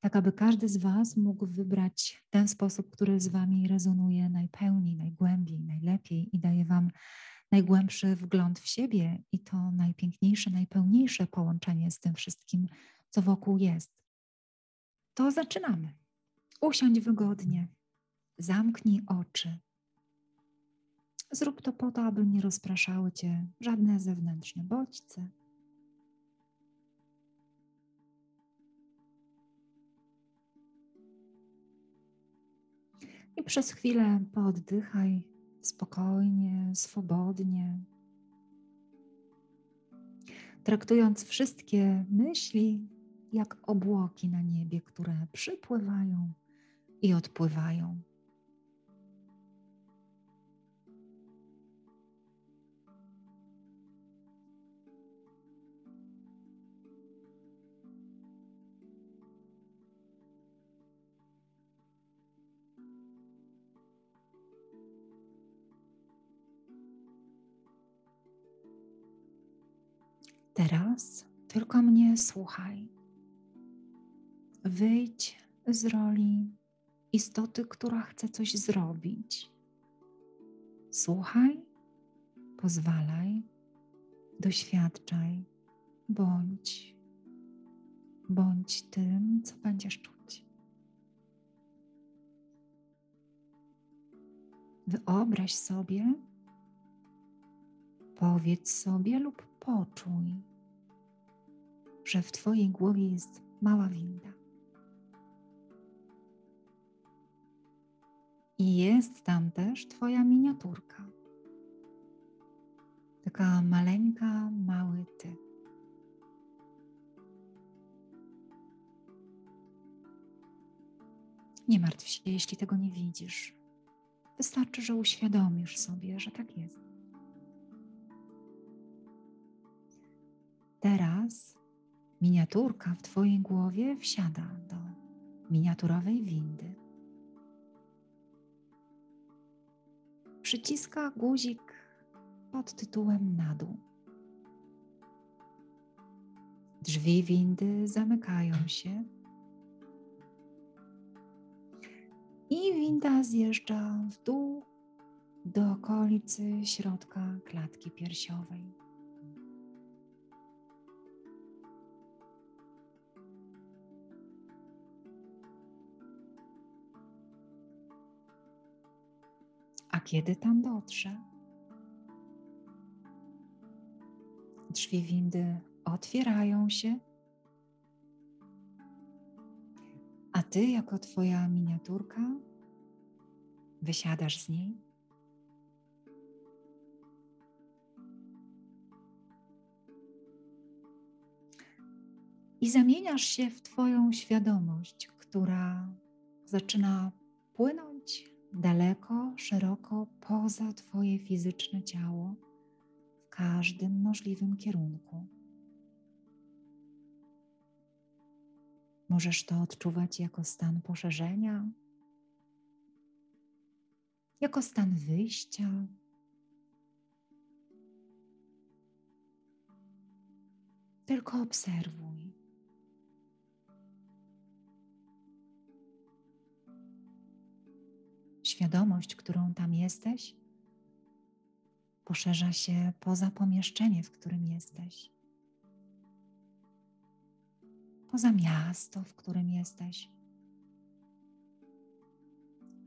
tak aby każdy z Was mógł wybrać ten sposób, który z Wami rezonuje najpełniej, najgłębiej, najlepiej i daje Wam najgłębszy wgląd w siebie i to najpiękniejsze, najpełniejsze połączenie z tym wszystkim, co wokół jest. To zaczynamy. Usiądź wygodnie, zamknij oczy Zrób to po to, aby nie rozpraszały cię żadne zewnętrzne bodźce. I przez chwilę pooddychaj spokojnie, swobodnie, traktując wszystkie myśli jak obłoki na niebie, które przypływają i odpływają. Teraz tylko mnie słuchaj. Wyjdź z roli istoty, która chce coś zrobić. Słuchaj, pozwalaj, doświadczaj, bądź, bądź tym, co będziesz czuć. Wyobraź sobie, powiedz sobie lub poczuj, że w Twojej głowie jest mała winda. I jest tam też Twoja miniaturka. Taka maleńka, mały Ty. Nie martw się, jeśli tego nie widzisz. Wystarczy, że uświadomisz sobie, że tak jest. Teraz miniaturka w Twojej głowie wsiada do miniaturowej windy. Przyciska guzik pod tytułem na dół. Drzwi windy zamykają się i winda zjeżdża w dół do okolicy środka klatki piersiowej. A kiedy tam dotrze? Drzwi windy otwierają się, a ty, jako twoja miniaturka, wysiadasz z niej. I zamieniasz się w Twoją świadomość, która zaczyna płynąć daleko, szeroko poza Twoje fizyczne ciało, w każdym możliwym kierunku. Możesz to odczuwać jako stan poszerzenia, jako stan wyjścia. Tylko obserwuj. Świadomość, którą tam jesteś, poszerza się poza pomieszczenie, w którym jesteś, poza miasto, w którym jesteś,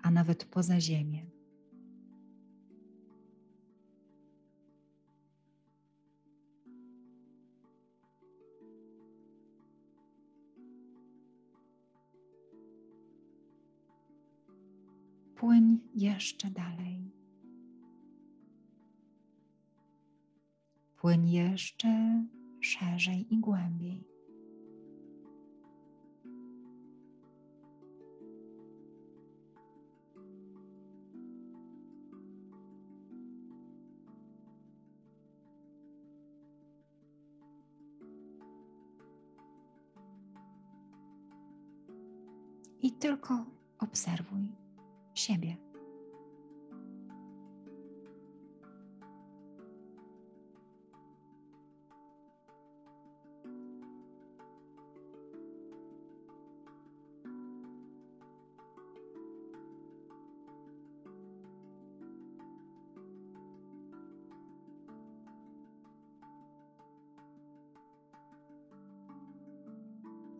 a nawet poza ziemię. Płyń jeszcze dalej. Płyń jeszcze szerzej i głębiej. I tylko obserwuj siebie.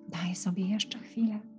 Daj sobie jeszcze chwilę.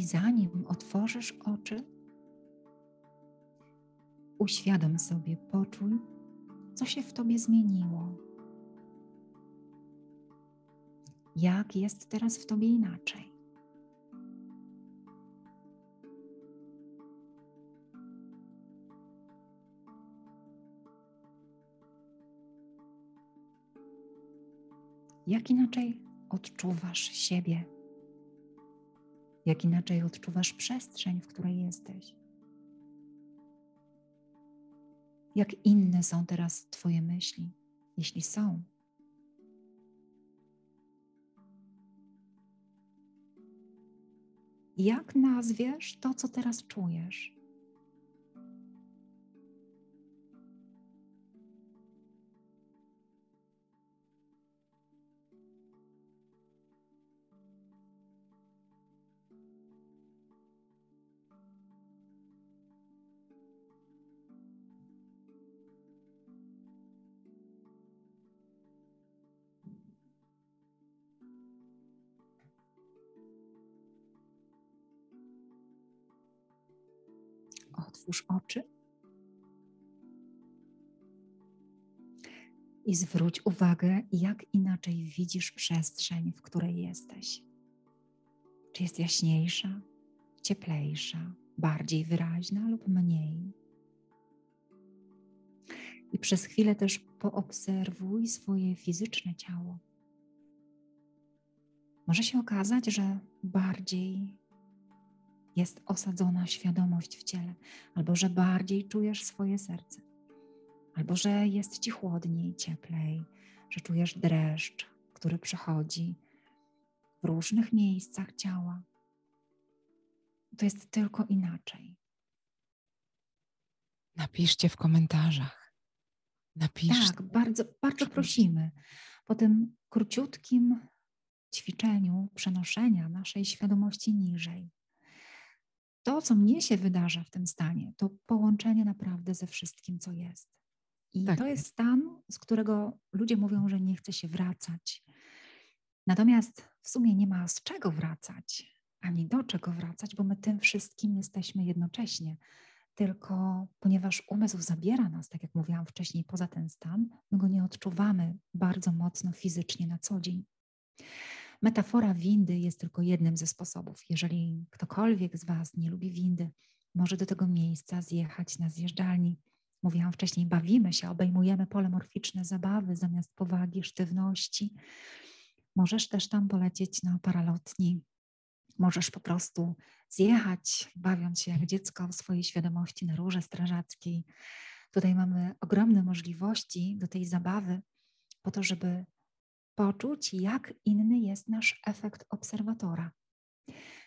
I zanim otworzysz oczy, uświadom sobie, poczuj, co się w tobie zmieniło. Jak jest teraz w tobie inaczej? Jak inaczej odczuwasz siebie? Jak inaczej odczuwasz przestrzeń, w której jesteś. Jak inne są teraz Twoje myśli, jeśli są. Jak nazwiesz to, co teraz czujesz? Otwórz oczy i zwróć uwagę, jak inaczej widzisz przestrzeń, w której jesteś. Czy jest jaśniejsza, cieplejsza, bardziej wyraźna lub mniej? I przez chwilę też poobserwuj swoje fizyczne ciało. Może się okazać, że bardziej jest osadzona świadomość w ciele, albo że bardziej czujesz swoje serce, albo że jest ci chłodniej, cieplej, że czujesz dreszcz, który przechodzi w różnych miejscach ciała. To jest tylko inaczej. Napiszcie w komentarzach. Napiszcie. Tak, bardzo, bardzo prosimy. Po tym króciutkim ćwiczeniu przenoszenia naszej świadomości niżej, to, co mnie się wydarza w tym stanie, to połączenie naprawdę ze wszystkim, co jest. I tak. to jest stan, z którego ludzie mówią, że nie chce się wracać. Natomiast w sumie nie ma z czego wracać, ani do czego wracać, bo my tym wszystkim jesteśmy jednocześnie. Tylko ponieważ umysł zabiera nas, tak jak mówiłam wcześniej, poza ten stan, my go nie odczuwamy bardzo mocno fizycznie na co dzień. Metafora windy jest tylko jednym ze sposobów. Jeżeli ktokolwiek z Was nie lubi windy, może do tego miejsca zjechać na zjeżdżalni mówiłam wcześniej, bawimy się, obejmujemy polemorficzne zabawy zamiast powagi, sztywności. Możesz też tam polecieć na paralotni. Możesz po prostu zjechać, bawiąc się jak dziecko w swojej świadomości na rurze strażackiej. Tutaj mamy ogromne możliwości do tej zabawy, po to, żeby poczuć, jak inny jest nasz efekt obserwatora.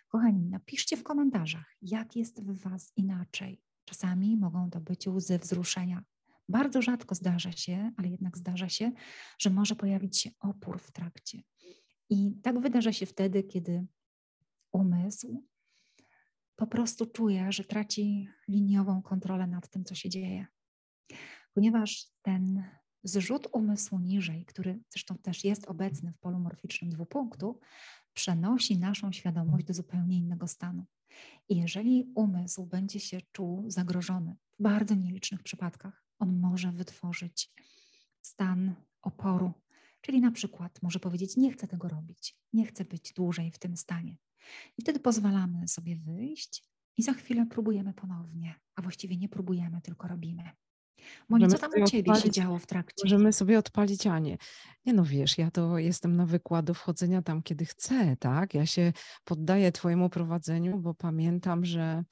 Kochani, napiszcie w komentarzach, jak jest w Was inaczej. Czasami mogą to być łzy wzruszenia. Bardzo rzadko zdarza się, ale jednak zdarza się, że może pojawić się opór w trakcie. I tak wydarza się wtedy, kiedy umysł po prostu czuje, że traci liniową kontrolę nad tym, co się dzieje. Ponieważ ten zrzut umysłu niżej, który zresztą też jest obecny w polumorficznym dwupunktu, przenosi naszą świadomość do zupełnie innego stanu. I jeżeli umysł będzie się czuł zagrożony w bardzo nielicznych przypadkach, on może wytworzyć stan oporu, czyli na przykład może powiedzieć: Nie chcę tego robić, nie chcę być dłużej w tym stanie. I wtedy pozwalamy sobie wyjść i za chwilę próbujemy ponownie, a właściwie nie próbujemy, tylko robimy. Moni, co tam u Ciebie odpalić, się działo w trakcie? Możemy sobie odpalić Anię. Nie no wiesz, ja to jestem na wykładu wchodzenia tam, kiedy chcę, tak? Ja się poddaję Twojemu prowadzeniu, bo pamiętam, że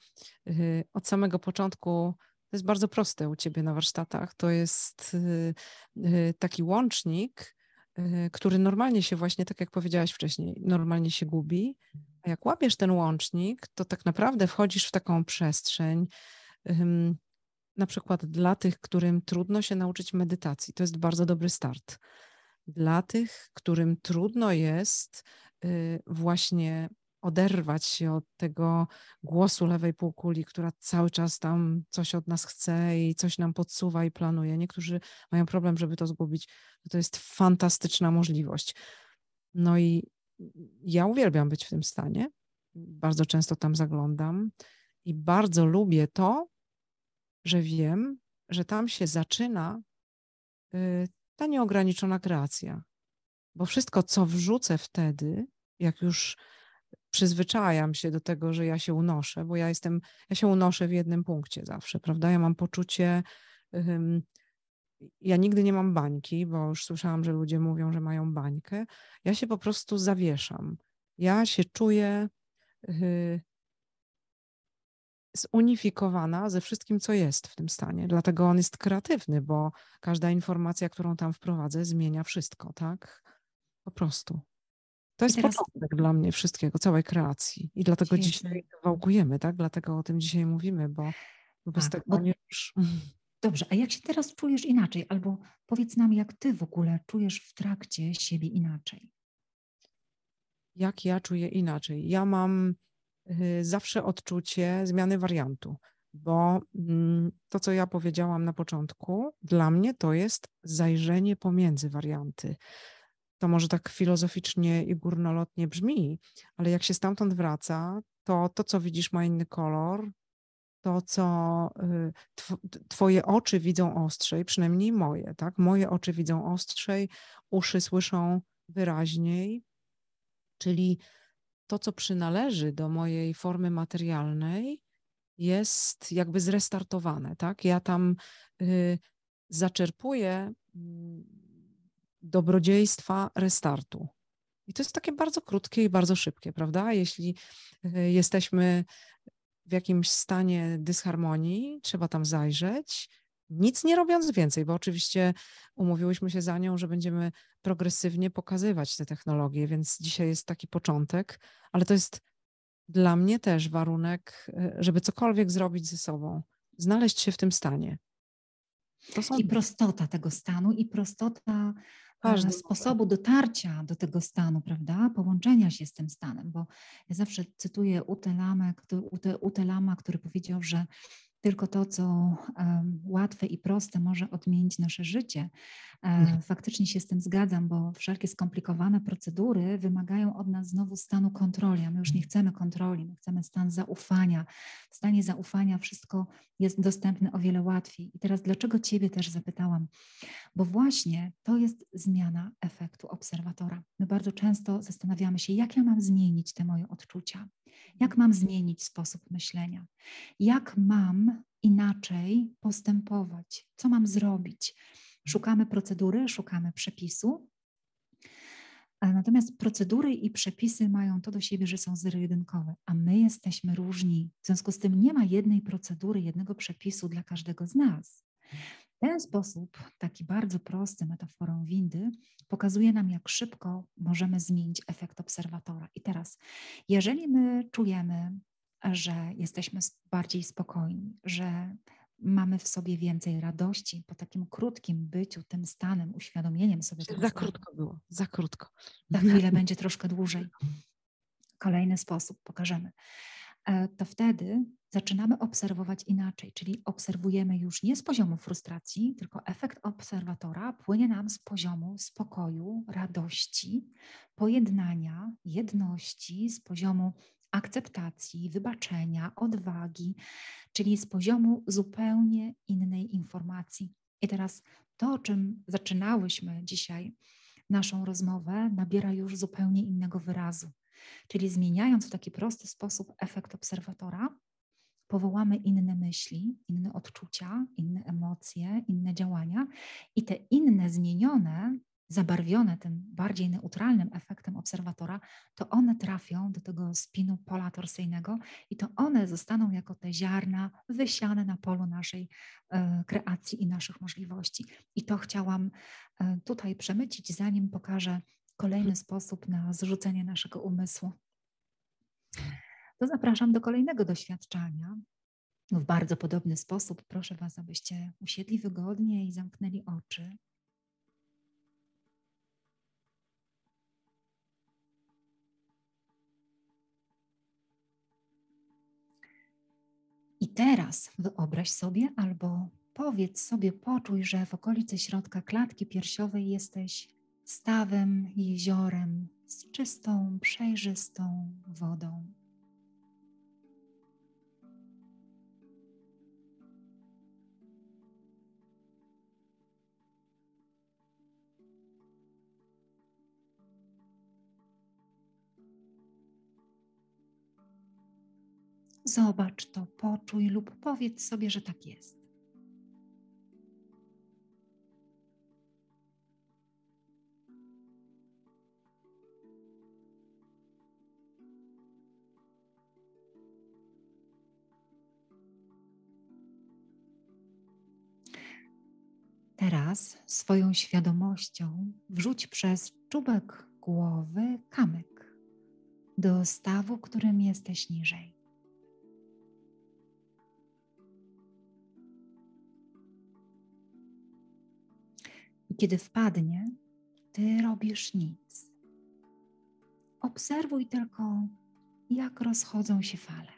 yy, od samego początku to jest bardzo proste u Ciebie na warsztatach. To jest yy, yy, taki łącznik, y, który normalnie się właśnie, tak jak powiedziałaś wcześniej, normalnie się gubi. A jak łapiesz ten łącznik, to tak naprawdę wchodzisz w taką przestrzeń, na przykład dla tych, którym trudno się nauczyć medytacji, to jest bardzo dobry start. Dla tych, którym trudno jest y, właśnie oderwać się od tego głosu lewej półkuli, która cały czas tam coś od nas chce i coś nam podsuwa i planuje. Niektórzy mają problem, żeby to zgubić. To jest fantastyczna możliwość. No i ja uwielbiam być w tym stanie. Bardzo często tam zaglądam i bardzo lubię to, że wiem, że tam się zaczyna y, ta nieograniczona kreacja. Bo wszystko, co wrzucę wtedy, jak już przyzwyczajam się do tego, że ja się unoszę, bo ja jestem, ja się unoszę w jednym punkcie zawsze, prawda? Ja mam poczucie, ja nigdy nie mam bańki, bo już słyszałam, że ludzie mówią, że mają bańkę. Ja się po prostu zawieszam. Ja się czuję y, zunifikowana ze wszystkim, co jest w tym stanie. Dlatego on jest kreatywny, bo każda informacja, którą tam wprowadzę, zmienia wszystko, tak? Po prostu. To jest teraz... początek dla mnie wszystkiego, całej kreacji. I dlatego Świetnie. dzisiaj wałkujemy, tak? Dlatego o tym dzisiaj mówimy, bo, bo bez tak, tego bo... nie już... Dobrze, a jak się teraz czujesz inaczej? Albo powiedz nam, jak ty w ogóle czujesz w trakcie siebie inaczej? Jak ja czuję inaczej? Ja mam zawsze odczucie zmiany wariantu, bo mm, to, co ja powiedziałam na początku, dla mnie to jest zajrzenie pomiędzy warianty. To może tak filozoficznie i górnolotnie brzmi, ale jak się stamtąd wraca, to to, co widzisz, ma inny kolor, to, co y, Twoje oczy widzą ostrzej, przynajmniej moje, tak? Moje oczy widzą ostrzej, uszy słyszą wyraźniej, czyli to, co przynależy do mojej formy materialnej, jest jakby zrestartowane, tak? Ja tam y, zaczerpuję y, dobrodziejstwa restartu. I to jest takie bardzo krótkie i bardzo szybkie, prawda? Jeśli y, jesteśmy w jakimś stanie dysharmonii, trzeba tam zajrzeć, nic nie robiąc więcej, bo oczywiście umówiłyśmy się za nią, że będziemy progresywnie pokazywać te technologie, więc dzisiaj jest taki początek, ale to jest dla mnie też warunek, e, żeby cokolwiek zrobić ze sobą, znaleźć się w tym stanie. Są... I prostota tego stanu, i prostota e, Każdy sposobu dotarcia do tego stanu, prawda? Połączenia się z tym stanem, bo ja zawsze cytuję Ute Lama, Ute Lama który powiedział, że tylko to, co łatwe i proste może odmienić nasze życie. E, mhm. Faktycznie się z tym zgadzam, bo wszelkie skomplikowane procedury wymagają od nas znowu stanu kontroli, a my już nie chcemy kontroli, my chcemy stan zaufania. W stanie zaufania wszystko jest dostępne o wiele łatwiej. I teraz dlaczego Ciebie też zapytałam? Bo właśnie to jest zmiana efektu obserwatora. My bardzo często zastanawiamy się, jak ja mam zmienić te moje odczucia, jak mam zmienić sposób myślenia, jak mam inaczej postępować, co mam zrobić. Szukamy procedury, szukamy przepisu. Natomiast procedury i przepisy mają to do siebie, że są zero-jedynkowe, a my jesteśmy różni. W związku z tym nie ma jednej procedury, jednego przepisu dla każdego z nas. W ten sposób, taki bardzo prosty metaforą windy, pokazuje nam, jak szybko możemy zmienić efekt obserwatora. I teraz, jeżeli my czujemy, że jesteśmy bardziej spokojni, że mamy w sobie więcej radości po takim krótkim byciu tym stanem, uświadomieniem sobie. Za stanu. krótko było, za krótko. Za chwilę będzie troszkę dłużej. Kolejny sposób pokażemy. E, to wtedy zaczynamy obserwować inaczej, czyli obserwujemy już nie z poziomu frustracji, tylko efekt obserwatora płynie nam z poziomu spokoju, radości, pojednania, jedności, z poziomu akceptacji, wybaczenia, odwagi, czyli z poziomu zupełnie innej informacji. I teraz to, o czym zaczynałyśmy dzisiaj naszą rozmowę, nabiera już zupełnie innego wyrazu. Czyli zmieniając w taki prosty sposób efekt obserwatora, powołamy inne myśli, inne odczucia, inne emocje, inne działania i te inne zmienione zabarwione tym bardziej neutralnym efektem obserwatora, to one trafią do tego spinu pola torsyjnego i to one zostaną jako te ziarna wysiane na polu naszej e, kreacji i naszych możliwości. I to chciałam e, tutaj przemycić, zanim pokażę kolejny sposób na zrzucenie naszego umysłu. To zapraszam do kolejnego doświadczenia. W bardzo podobny sposób proszę Was, abyście usiedli wygodnie i zamknęli oczy. I teraz wyobraź sobie albo powiedz sobie, poczuj, że w okolicy środka klatki piersiowej jesteś stawem, jeziorem z czystą, przejrzystą wodą. Zobacz to, poczuj lub powiedz sobie, że tak jest. Teraz swoją świadomością wrzuć przez czubek głowy kamyk do stawu, którym jesteś niżej. I kiedy wpadnie, ty robisz nic. Obserwuj tylko, jak rozchodzą się fale.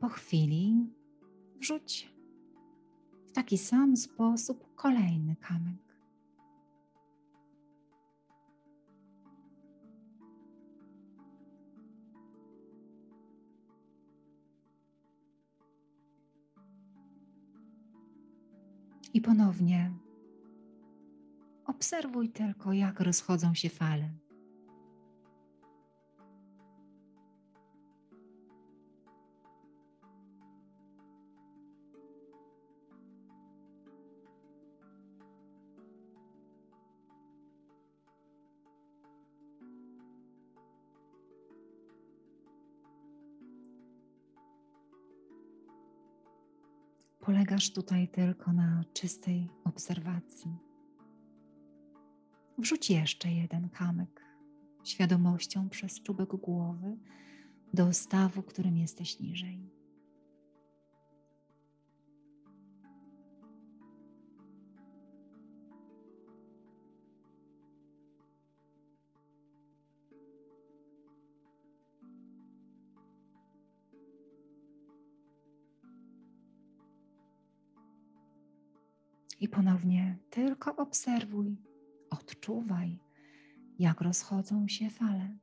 Po chwili wrzuć taki sam sposób kolejny kamyk. I ponownie obserwuj tylko, jak rozchodzą się fale. Polegasz tutaj tylko na czystej obserwacji. Wrzuć jeszcze jeden kamyk świadomością przez czubek głowy do stawu, którym jesteś niżej. I ponownie tylko obserwuj, odczuwaj, jak rozchodzą się fale.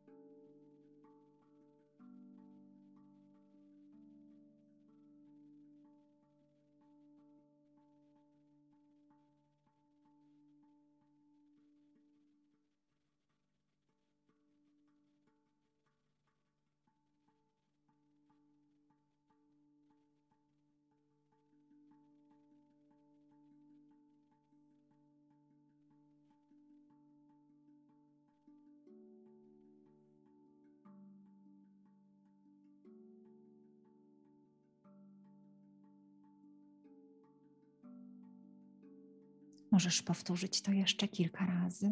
Możesz powtórzyć to jeszcze kilka razy.